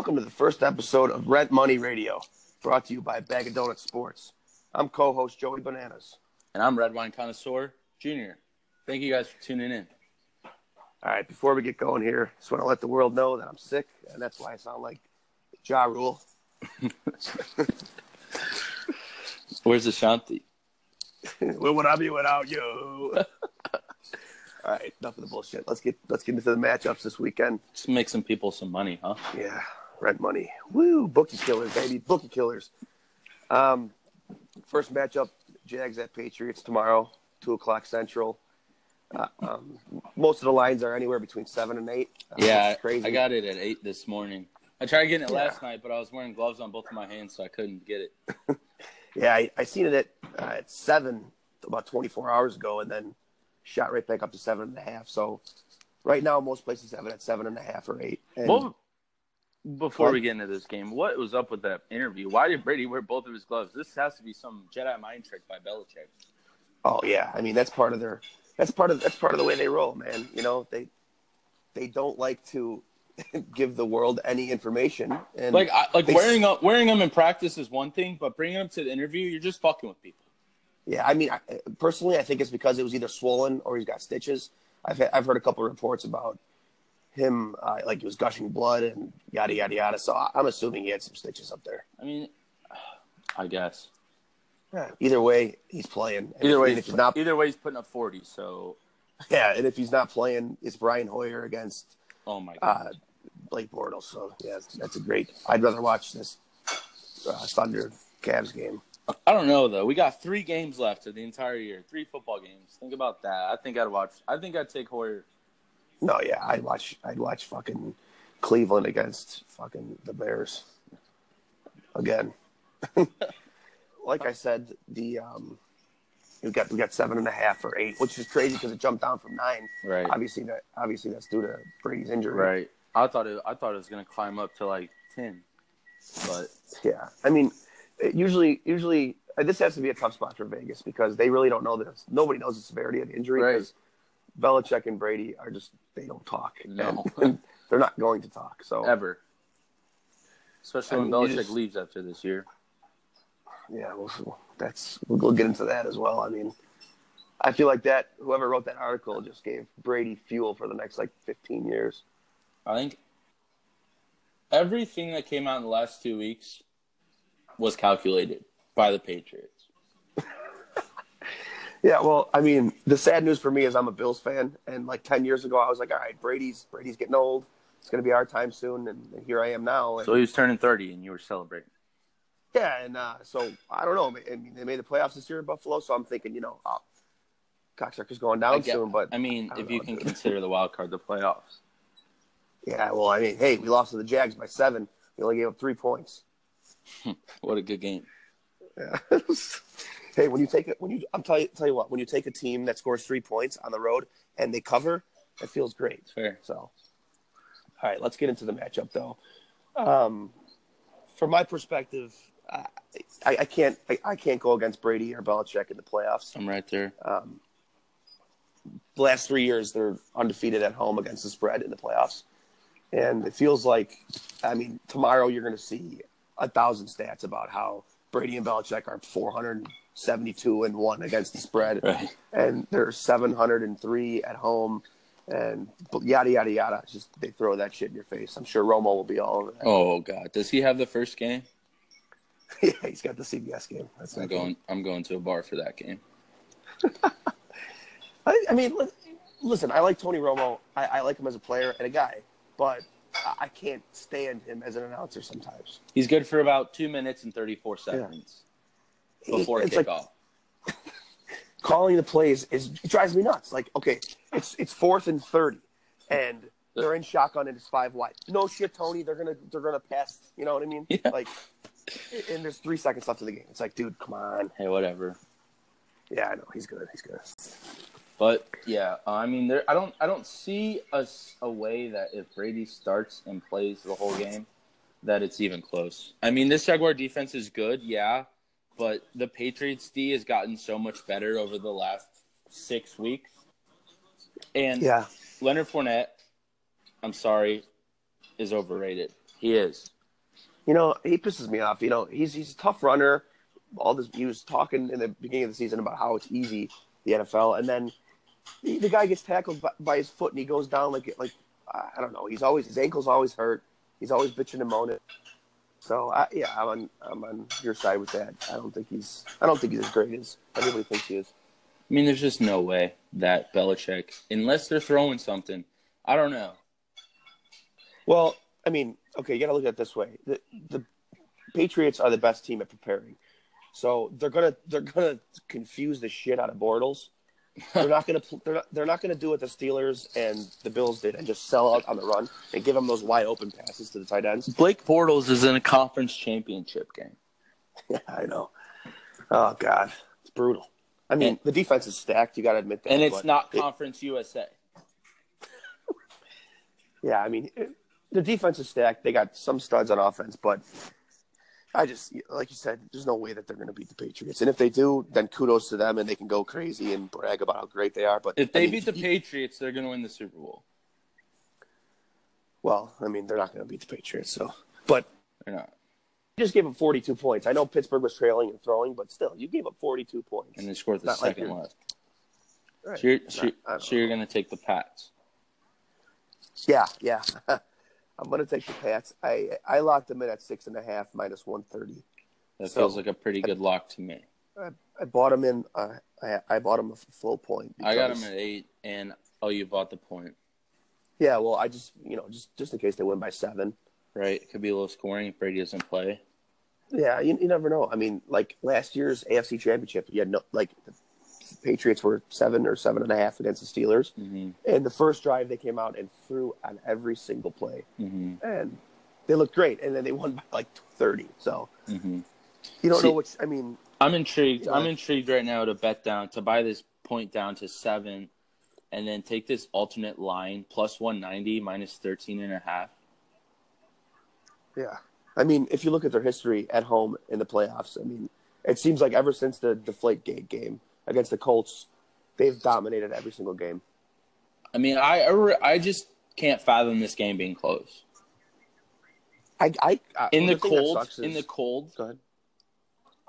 Welcome to the first episode of Rent Money Radio, brought to you by Bag of Donuts Sports. I'm co-host Joey Bananas. And I'm Red Wine Connoisseur Junior. Thank you guys for tuning in. All right, before we get going here, just want to let the world know that I'm sick, and that's why I sound like Ja Rule. Where's Ashanti? Where would I be without you? All right, enough of the bullshit. Let's get let's get into the matchups this weekend. Just make some people some money, huh? Yeah, rent money. Woo, bookie killers, baby, bookie killers. Um, first matchup: Jags at Patriots tomorrow, two o'clock Central. Uh, um, most of the lines are anywhere between seven and eight. Uh, yeah, crazy. I got it at eight this morning. I tried getting it Yeah. last night, but I was wearing gloves on both of my hands, so I couldn't get it. Yeah, I, I seen it at uh, at seven about 24 hours ago, and then shot right back up to seven and a half. So right now, most places have it at seven and a half or eight. And Well, before What? we get into this game, what was up with that interview? Why did Brady wear both of his gloves? This has to be some Jedi mind trick by Belichick. oh yeah, I mean that's part of their that's part of that's part of the way they roll, man. You know they they don't like to give the world any information. And Like, I, like they- wearing up, wearing them in practice is one thing, but bringing them to the interview, you're just fucking with people. Yeah, I mean, I, personally, I think it's because it was either swollen or he's got stitches. I've I've heard a couple of reports about him, uh, like he was gushing blood and yada yada yada. So I- I'm assuming he had some stitches up there. I mean, I guess. Yeah. Either way, he's playing. And Either if, way, and if he's not, either way, he's putting up forty. So, yeah, and if he's not playing, it's Brian Hoyer against oh my god. uh, Blake Bortles. So yeah, that's a great. I'd rather watch this uh, Thunder Cavs game. I don't know though. We got three games left of the entire year. Three football games. Think about that. I think I'd watch. I think I'd take Hoyer. No, yeah, I'd watch. I'd watch fucking Cleveland against fucking the Bears again. like I said, the um, we got we got seven and a half or eight, which is crazy because it jumped down from nine. Right. Obviously, that obviously that's due to Brady's injury. Right. I thought it. I thought it was gonna climb up to like ten, but Yeah, I mean, it usually usually uh, this has to be a tough spot for Vegas because they really don't know this. Nobody knows the severity of the injury Right. Belichick and Brady are just they don't talk. No. And they're not going to talk. So ever. Especially I when mean, you Belichick just- leaves after this year. Yeah, well, that's we'll, we'll get into that as well. I mean, I feel like that whoever wrote that article just gave Brady fuel for the next like 15 years. I think everything that came out in the last two weeks was calculated by the Patriots. Yeah, well, I mean, the sad news for me is I'm a Bills fan, and like 10 years ago, I was like, all right, Brady's Brady's getting old. It's going to be our time soon, and here I am now. And, So he was turning thirty, and you were celebrating. yeah, and uh, so I don't know. I mean, they made the playoffs this year in Buffalo, so I'm thinking, you know, oh, cocksucker's going down get- soon. But I mean, I if you can dude. consider the wild card the playoffs. yeah, well, I mean, hey, we lost to the Jags by seven. We only gave up three points. What a good game. Yeah. hey, when you take it, when you, I'm tell you, tell you what, when you take a team that scores three points on the road and they cover, it feels great. Fair. So, all right, let's get into the matchup though. Um, from my perspective, I, I, I can't, I, I can't go against Brady or Belichick in the playoffs. I'm right there. Um, the last three years, they're undefeated at home against the spread in the playoffs, and it feels like, I mean, tomorrow you're going to see a thousand stats about how Brady and Belichick are 472 and one against the spread, Right. and they're 703 at home, and yada yada yada. It's Just they throw that shit in your face. I'm sure Romo will be all over that. Oh God, does he have the first game? yeah, he's got the CBS game. That's I'm not going. I'm going to a bar for that game. I, I mean, listen, I like Tony Romo. I, I like him as a player and a guy, but I- I can't stand him as an announcer sometimes. He's good for about two minutes and 34 seconds before it's kickoff. like calling the plays is it drives me nuts. Like, okay, it's it's fourth and thirty, and they're in shotgun and it's five wide. No shit, Tony. They're gonna they're gonna pass. You know what I mean? Yeah. Like, and there's three seconds left in the game. It's like, dude, come on. hey, whatever. Yeah, I know he's good. He's good. But yeah, I mean, there. I don't. I don't see a, a way that if Brady starts and plays the whole game, that it's even close. I mean, this Jaguar defense is good, yeah, but the Patriots D has gotten so much better over the last six weeks. And Yeah, Leonard Fournette, I'm sorry, is overrated. He is. You know, he pisses me off. You know, he's he's a tough runner. All this he was talking in the beginning of the season about how it's easy the NFL, and then the, the guy gets tackled by, by, his foot and he goes down like like I don't know. He's always his ankle's always hurt. He's always bitching and moaning. So I, yeah, I'm on I'm on your side with that. I don't think he's I don't think he's as great as everybody thinks he is. I mean, there's just no way that Belichick, unless they're throwing something, I don't know. Well, I mean, okay, you got to look at it this way: the the Patriots are the best team at preparing, so they're gonna they're gonna confuse the shit out of Bortles. They're not gonna they're not, they're not gonna do what the Steelers and the Bills did and just sell out on the run and give them those wide open passes to the tight ends. Blake Bortles is in a conference championship game. Yeah, I know. Oh God, it's brutal. I mean, and, the defense is stacked. You got to admit that. And it's not Conference it, USA. Yeah, I mean, it, the defense is stacked. They got some studs on offense, but I just, like you said, there's no way that they're going to beat the Patriots. And if they do, then kudos to them, and they can go crazy and brag about how great they are. But if they I mean, beat the Patriots, they're going to win the Super Bowl. Well, I mean, they're not going to beat the Patriots, so. But they're not. You just gave up 42 points. I know Pittsburgh was trailing and throwing, but still, you gave up 42 points. And they scored the second like. Right. So you're, so, so you're going to take the Pats. Yeah, yeah. I'm going to take the Pats. I I locked them in at six and a half minus one thirty. That so feels like a pretty good I, lock to me. I, I bought them in. Uh, I I bought them a full point. Because, I got them at eight, and oh, you bought the point. Yeah, well, I just you know just just in case they win by seven. Right, it could be a low scoring if Brady doesn't play. Yeah, you, you never know. I mean, like last year's AFC Championship, you had no like Patriots were seven or seven and a half against the Steelers. Mm-hmm. And the first drive, they came out and threw on every single play, mm-hmm. and they looked great. And then they won by like thirty. So mm-hmm. you don't See, know which. I mean, I'm intrigued. You know, I'm intrigued right now to bet down to buy this point down to seven, and then take this alternate line plus one ninety minus thirteen and a half. Yeah, I mean, if you look at their history at home in the playoffs, I mean, it seems like ever since the Deflate Gate game against the Colts, they've dominated every single game. I mean, I I just can't fathom this game being close. I, I, I in the, the cold is, in the cold. Go ahead.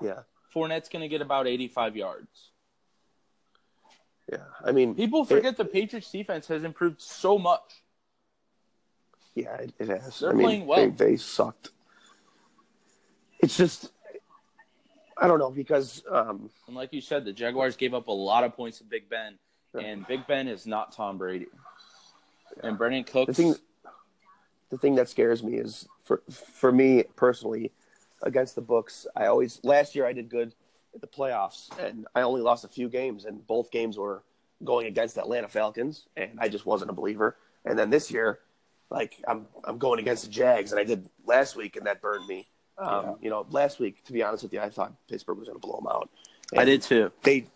Yeah, Fournette's going to get about eighty-five yards. Yeah, I mean, people forget it, the Patriots' defense has improved so much. Yeah, it, it has. They're I mean, playing well. They, they sucked. It's just I don't know because, um, and like you said, the Jaguars gave up a lot of points to Big Ben, and Big Ben is not Tom Brady. Yeah. And Brandin Cooks. The thing, the thing that scares me is for for me personally, against the books. I always last year I did good at the playoffs, and I only lost a few games, and both games were going against Atlanta Falcons, and I just wasn't a believer. And then this year, like I'm I'm going against the Jags, and I did last week, and that burned me. Um, yeah. You know, last week, to be honest with you, I thought Pittsburgh was going to blow them out. And I did too. They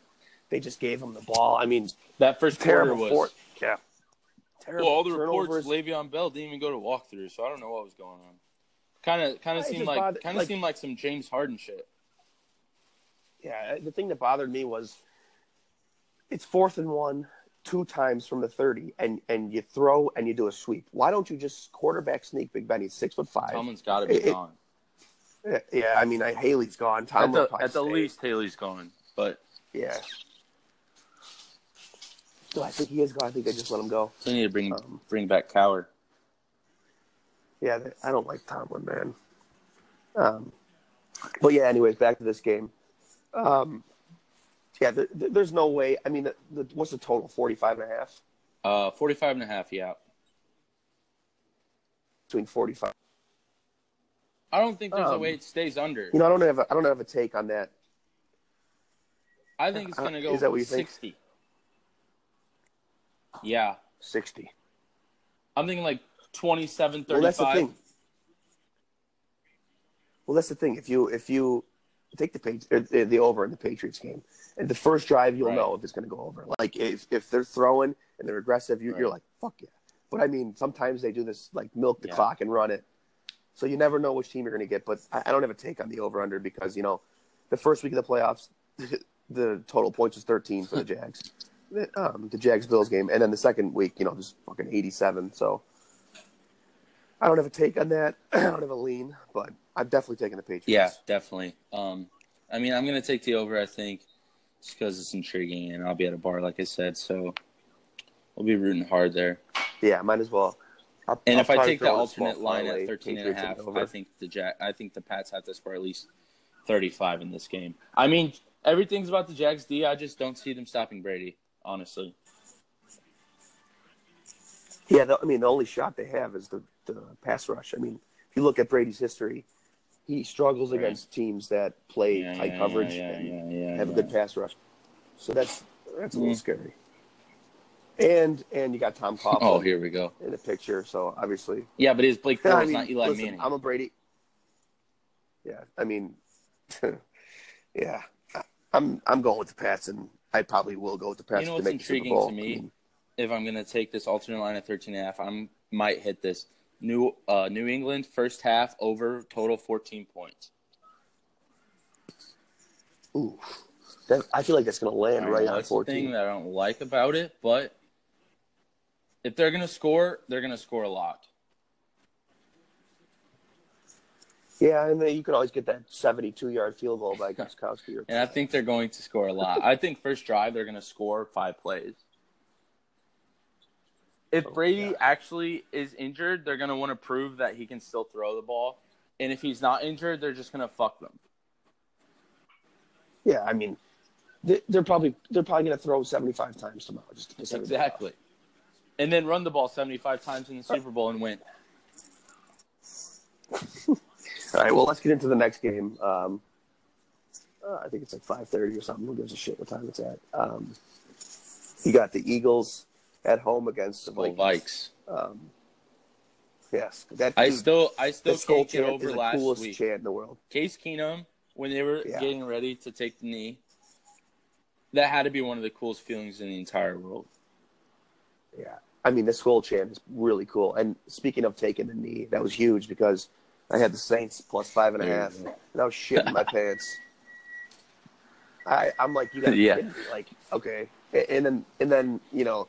they just gave them the ball. I mean, that first quarter was fourth. yeah. Terrible well, all the turnovers. reports, Le'Veon Bell didn't even go to walkthrough, so I don't know what was going on. Kind of, kind of seemed like, kind of like, seemed like some James Harden shit. Yeah, the thing that bothered me was it's fourth and one, two times from the thirty, and and you throw and you do a sweep. Why don't you just quarterback sneak Big Ben? He's six foot five. Tomlin's got to be it, gone. Yeah, I mean, I, Haley's gone. Tom at the, at the least, Haley's gone. But yeah, no, I think he is gone. I think they just let him go. They need to bring um, bring back Cowher. Yeah, I don't like Tomlin, man. Um, but yeah, anyways, back to this game. Um, yeah, the, the, there's no way. I mean, the, what's the total? 45 and a half? Uh, 45 and a half, yeah. Between 45 I don't think there's um, a way it stays under. You know, I don't have a, I don't have a take on that. I think it's uh, going to go Is that what you 60. Think? Yeah. 60. I'm thinking like 27 35. Well, that's the thing. Well, that's the thing. If you if you take the page uh, the, the over in the Patriots game, and the first drive you'll right. know if it's going to go over. Like if if they're throwing and they're aggressive, you, are like fuck yeah. But I mean, sometimes they do this like milk the yeah. clock and run it. So you never know which team you're going to get. But I, I don't have a take on the over under because you know the first week of the playoffs, the total points was 13 for the Jags, um, the Jags Bills game, and then the second week, you know, just fucking 87. So I don't have a take on that. I don't have a lean, but I'm definitely taking the Patriots. Yeah, definitely. Um, I mean, I'm gonna take the over. I think just because it's intriguing, and I'll be at a bar, like I said, so we'll be rooting hard there. Yeah, might as well. I'll, And I'll if I take the throw in a small alternate line at 13 and a half. I think the Jack, I think the Pats have to score at least 35 in this game. I mean, everything's about the Jags D. I just don't see them stopping Brady, honestly. Yeah, the, I mean, the only shot they have is the, the pass rush. I mean, if you look at Brady's history, he struggles Right. against teams that play Yeah, tight yeah, coverage yeah, and have a good pass rush. So that's that's a little Mhm. scary. And and you got Tom Coughlin Oh, here we go. in the picture, so obviously Yeah, but it's Blake I mean, not Eli listen, Manning? I'm a Brady. Yeah, I mean, yeah, I- I'm I'm going with the Pats, and I probably will go with the Pats You know to what's intriguing to I me? mean, if I'm gonna take this alternate line at 13 and a half, I might hit this. New uh, New England first half over total 14 points. ooh, that, I feel like that's going to land right know, on that's the thing 14. that I don't like about it, but if they're gonna score, they're gonna score a lot. Yeah, and then you could always get that 72 yard field goal by Gostkowski. Or, And I think they're going to score a lot. I think first drive they're gonna score five plays. If Oh, Brady yeah. actually is injured, they're gonna want to prove that he can still throw the ball. And if he's not injured, they're just gonna fuck them. yeah, I mean, they, they're probably they're probably going to throw 75 times tomorrow. Just to everybody off. And then run the ball 75 times in the Super Bowl and win. All right, well, let's get into the next game. Um, uh, I think it's like 5:30 or something. Who gives a shit what time it's at? Um, you got the Eagles at home against the Vikings. Vikes. Um, yes, that I dude, still I still can't get over is the coolest week. chant in the world. Case Keenum, when they were Yeah. getting ready to take the knee, that had to be one of the coolest feelings in the entire world. Yeah, I mean, this whole chant is really cool. And speaking of taking the knee, that was huge because I had the Saints plus five and a half, and a There you half, go. and I was shitting my pants. I, I'm like, you got to Yeah. like, okay, and then and then you know,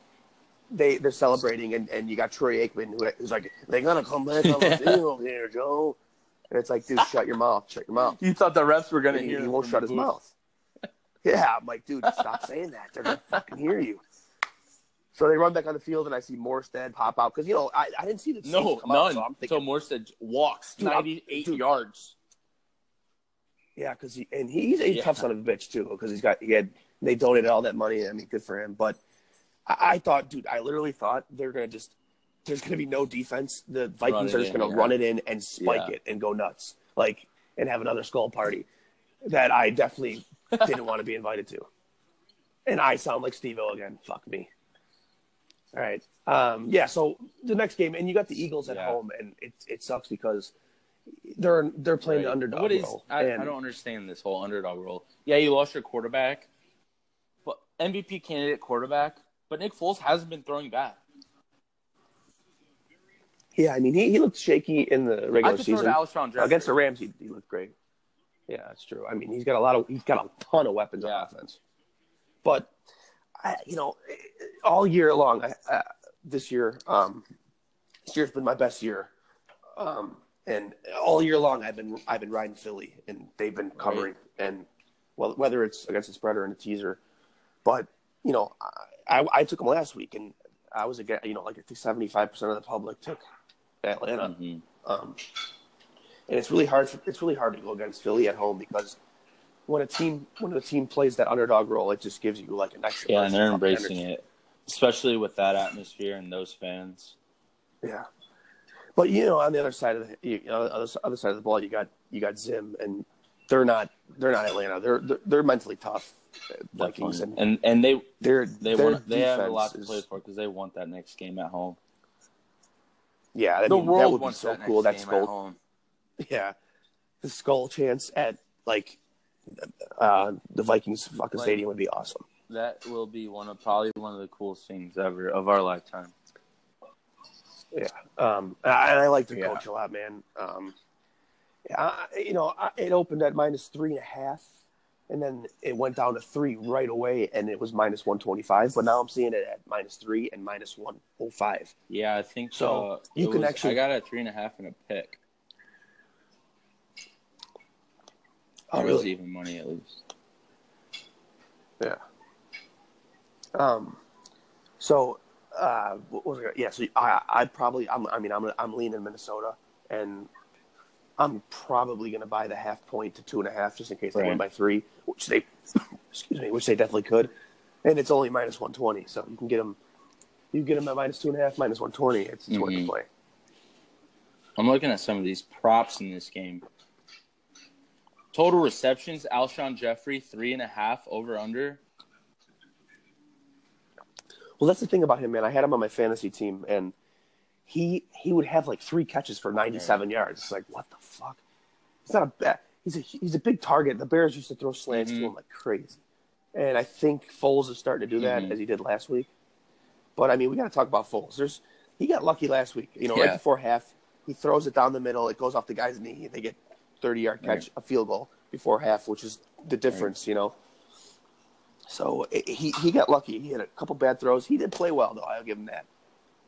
they they're celebrating, and, and you got Troy Aikman who who's like, they're gonna come back on the field here, Joe. And it's like, dude, shut your mouth, shut your mouth. You thought the refs were gonna And he, he won't shut his mouth. Yeah, I'm like, dude, stop saying that. They're gonna fucking hear you. So they run back on the field, and I see Morstead pop out because you know I, I didn't see the No, come out, none. so I'm Until Morstead walks 98 dude. yards. yeah, because he and he's a Yeah. tough son of a bitch too because he's got he had they donated all that money. I mean, good for him. But I, I thought, dude, I literally thought they're gonna just there's gonna be no defense. The Vikings are just in, gonna yeah. run it in and spike Yeah. it and go nuts, like and have another skull party that I definitely didn't want to be invited to. And I sound like Steve O again. Fuck me. All right. Um, yeah. So the next game, and you got the Eagles at Yeah. home, and it it sucks because they're they're playing the Right. underdog What is? role. I, and I don't understand this whole underdog role. Yeah, you lost your quarterback, but MVP candidate quarterback. But Nick Foles hasn't been throwing bad. Yeah, I mean he, he looked shaky in the regular season to Alshon Jeffery. against the Rams. He, he looked great. Yeah, that's true. I mean he's got a lot of he's got a ton of weapons Yeah. on offense, but I, you know all year long I, uh, this year um, this year's been my best year, um, and all year long I've been I've been riding Philly and they've been covering and well whether it's against the spread or in a teaser, but you know I, I, I took them last week and I was again you know like I think seventy five percent of the public took Atlanta. Mhm. Um, and it's really hard. For, it's really hard to go against Philly at home because when a team when a team plays that underdog role, it just gives you like an extra. Yeah, and they're embracing energy. it, especially with that atmosphere and those fans. Yeah, but you know, on the other side of the you know, other, other side of the ball, you got you got Zim, and they're not they're not Atlanta. They're they're, they're mentally tough uh, Vikings, and and and they they're they their want they have a lot to play for because they want that next game at home. Yeah, I the mean, that world would be so that cool. next That skull, yeah, the skull chance at like uh, the Vikings fucking Like- stadium would be awesome. That will be one of probably one of the coolest things ever of our lifetime. Yeah, um, and I, I like the Yeah. coach a lot, man. Um, yeah, I, you know, I, it opened at minus three and a half, and then it went down to three right away, and it was minus one twenty five. But now I'm seeing it at minus three and minus one oh five. Yeah, I think So, uh, you can was- actually- I got a three and a half and a pick. Oh, It was really? even money at least. Yeah. Um. So, uh, what was it? Yeah. So I, I probably, I'm, I mean, I'm, I'm leaning Minnesota, and I'm probably going to buy the half point to two and a half just in case they win by three, which they, excuse me, which they definitely could, and it's only minus one twenty, so you can get them, you get them at minus two and a half, minus one twenty. It's, it's worth the Mhm. play. I'm looking at some of these props in this game. Total receptions: Alshon Jeffery three and a half over under. Well, that's the thing about him, man. I had him on my fantasy team, and he he would have like three catches for 97 yards. It's like, what the fuck? He's not a bad. He's a he's a big target. The Bears used to throw slants Mhm. to him like crazy, and I think Foles is starting to do that Mhm. as he did last week. But I mean, we got to talk about Foles. There's he got lucky last week. You know, right before half, he throws it down the middle. It goes off the guy's knee. and They get 30 yard catch, Right. a field goal before half, which is the difference. You know. So it, he he got lucky. He had a couple bad throws. He did play well though. I'll give him that.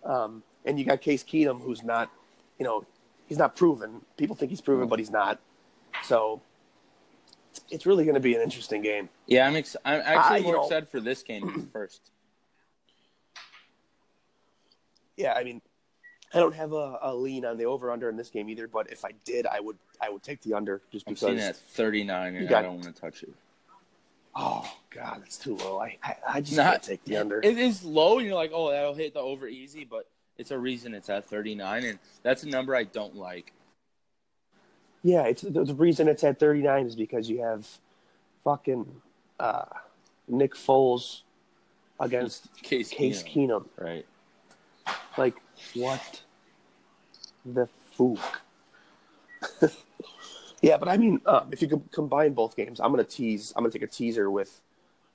Um, and you got Case Keenum, who's not, you know, he's not proven. People think he's proven, but he's not. So it's, really going to be an interesting game. Yeah, I'm ex- I'm actually you more know- excited for this game first. Yeah, I mean, I don't have a, a lean on the over under in this game either. But if I did, I would I would take the under just because. I'm because. seeing it at 39, and got- I don't want to touch it. Oh God, that's too low. I I, I just Not- can't take the under. It is low, and you're like, oh, that'll hit the over easy, but it's a reason it's at 39, and that's a number I don't like. Yeah, it's the, the reason it's at 39 is because you have fucking uh, Nick Foles against Case, Case Keenum. Keenum. Right. Like what the fook? yeah, but I mean, um, if you could combine both games, I'm gonna tease. I'm gonna take a teaser with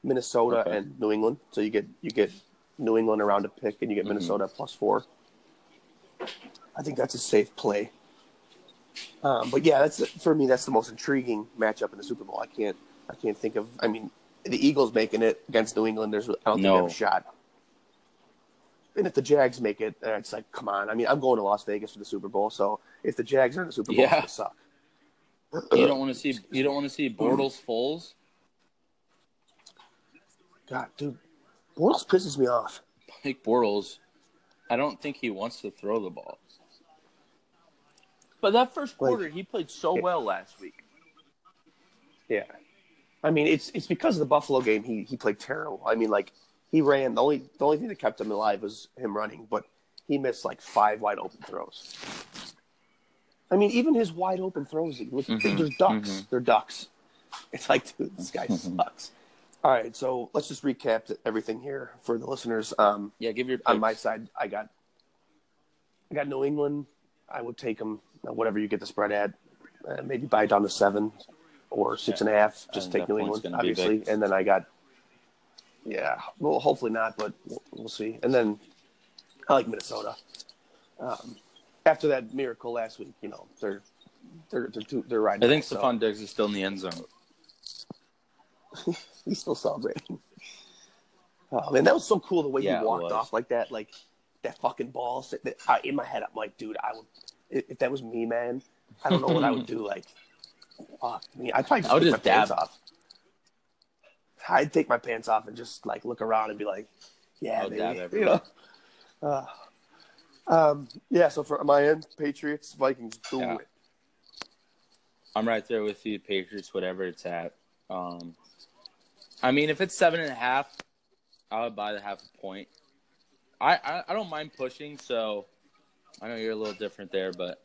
Minnesota Okay. and New England. So you get you get New England around a pick, and you get Mhm. Minnesota plus four. I think that's a safe play. Um, but yeah, that's for me. That's the most intriguing matchup in the Super Bowl. I can't I can't think of. I mean, the Eagles making it against New England. There's I don't think they have a shot. And if the Jags make it, uh, it's like, come on. I mean, I'm going to Las Vegas for the Super Bowl, so if the Jags are in the Super Bowl, Yeah. it's suck. You don't want to see you don't want to see Bortles Foles. God, dude, Bortles pisses me off. Like Bortles, I don't think he wants to throw the ball. But that first Like- quarter, he played so Yeah. well last week. Yeah, I mean, it's it's because of the Buffalo game. He he played terrible. I mean, like he ran. The only the only thing that kept him alive was him running, but he missed like five wide open throws. I mean, even his wide open throws, look, Mhm, they're ducks. mhm. They're ducks. It's like, dude, this guy Mhm. sucks. All right, so let's just recap everything here for the listeners. Um, Yeah, give your on my side, I got I got New England. I would take them whatever you get the spread at. Uh, maybe buy it down to seven or six Yeah. and a half. Just think take New England, obviously. And then I got yeah. Well, hopefully not, but we'll, we'll see. And then I like Minnesota. Um, after that miracle last week, you know they're they're they're too, they're riding. I think so Stefon Diggs is still in the end zone. he's still celebrating. Oh man, that was so cool the way Yeah, he walked off like that, like that fucking ball. I, in my head, I'm like, dude, I would if that was me, man. I don't know what I would do. Like, fuck me. I'd probably just I would just dab. off. I'd take my pants off and just like look around and be like, yeah, baby. You know. Uh, um, yeah. So for my end, Patriots, Vikings, do Yeah. it. I'm right there with you, Patriots, whatever it's at. Um, I mean, if it's seven and a half, I would buy the half a point. I, I, I don't mind pushing, so I know you're a little different there, but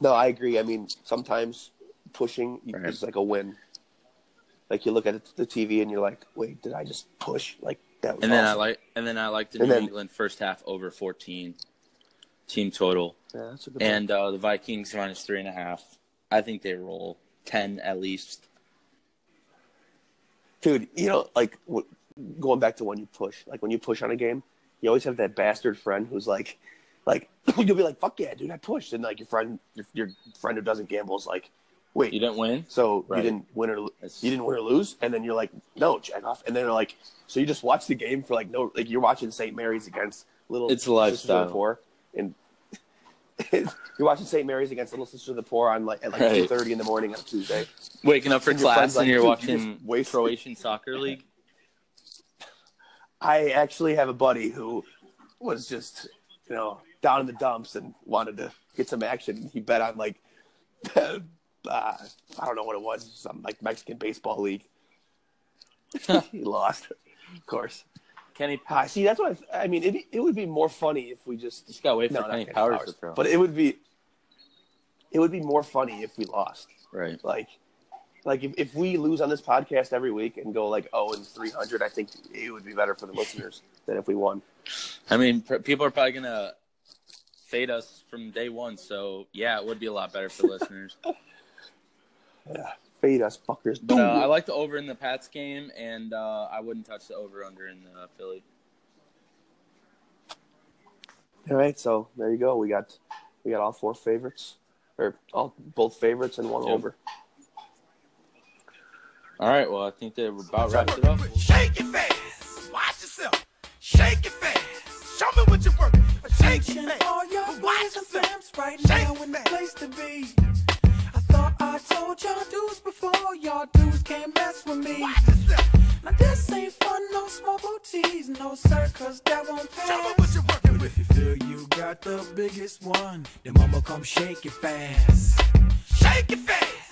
No, I agree. I mean, sometimes pushing Right. is like a win. Like you look at the TV and you're like, wait, did I just push? Like that was and then I like and then I like the And New then- England first half over 14 team total, Yeah, that's a good and uh, the Vikings minus three and a half. I think they roll ten at least. dude. You know, like w- going back to when you push, like when you push on a game, you always have that bastard friend who's like, like you'll be like, "Fuck yeah, dude, I pushed," and like your friend, your, your friend who doesn't gamble is like, wait, You didn't win. so Right. you didn't win or you didn't win or lose, and then you're like, no, check off, and then they're like, so you just watch the game for like no, like you're watching St. Mary's against Little It's a Sisters of the lifestyle. Poor, and you're watching St. Mary's against Little Sisters of the Poor on like at like Right. two thirty in the morning on Tuesday. Waking up for And class and you're "Dude, you watching just Croatian soccer league. I actually have a buddy who was just, you know, down in the dumps and wanted to get some action. He bet on like, uh, I don't know what it was, some like Mexican baseball league. he lost, of course. Kenny Uh, see, that's what I, I mean. It it would be more funny if we just just gotta wait for no, Kenny Kenny Powers, Powers, to throw. but it would be it would be more funny if we lost. right. Like, like if, if we lose on this podcast every week and go like oh and three hundred, I think it would be better for the listeners than if we won. I mean, pr- people are probably gonna fade us from day one. So yeah, it would be a lot better for listeners. Yeah, fade us fuckers. But uh, I like the over in the Pats game, and uh, I wouldn't touch the over under in the Philly. All right, so there you go. We got we got all four favorites, or all both favorites and one Yep. over. All right, well, I think that about wraps it up. Shake it fast. Watch yourself. Shake it fast. Show me what you work. Shake it Attention, fast. y'all Watch boys and yourself. right now in the place to be. I told y'all dudes before, y'all dudes can't mess with me. Now this ain't fun, no small booties, no sir, cause that won't Show me pass. what you working with. if you feel you got the biggest one, then mama come shake it fast. Shake it fast.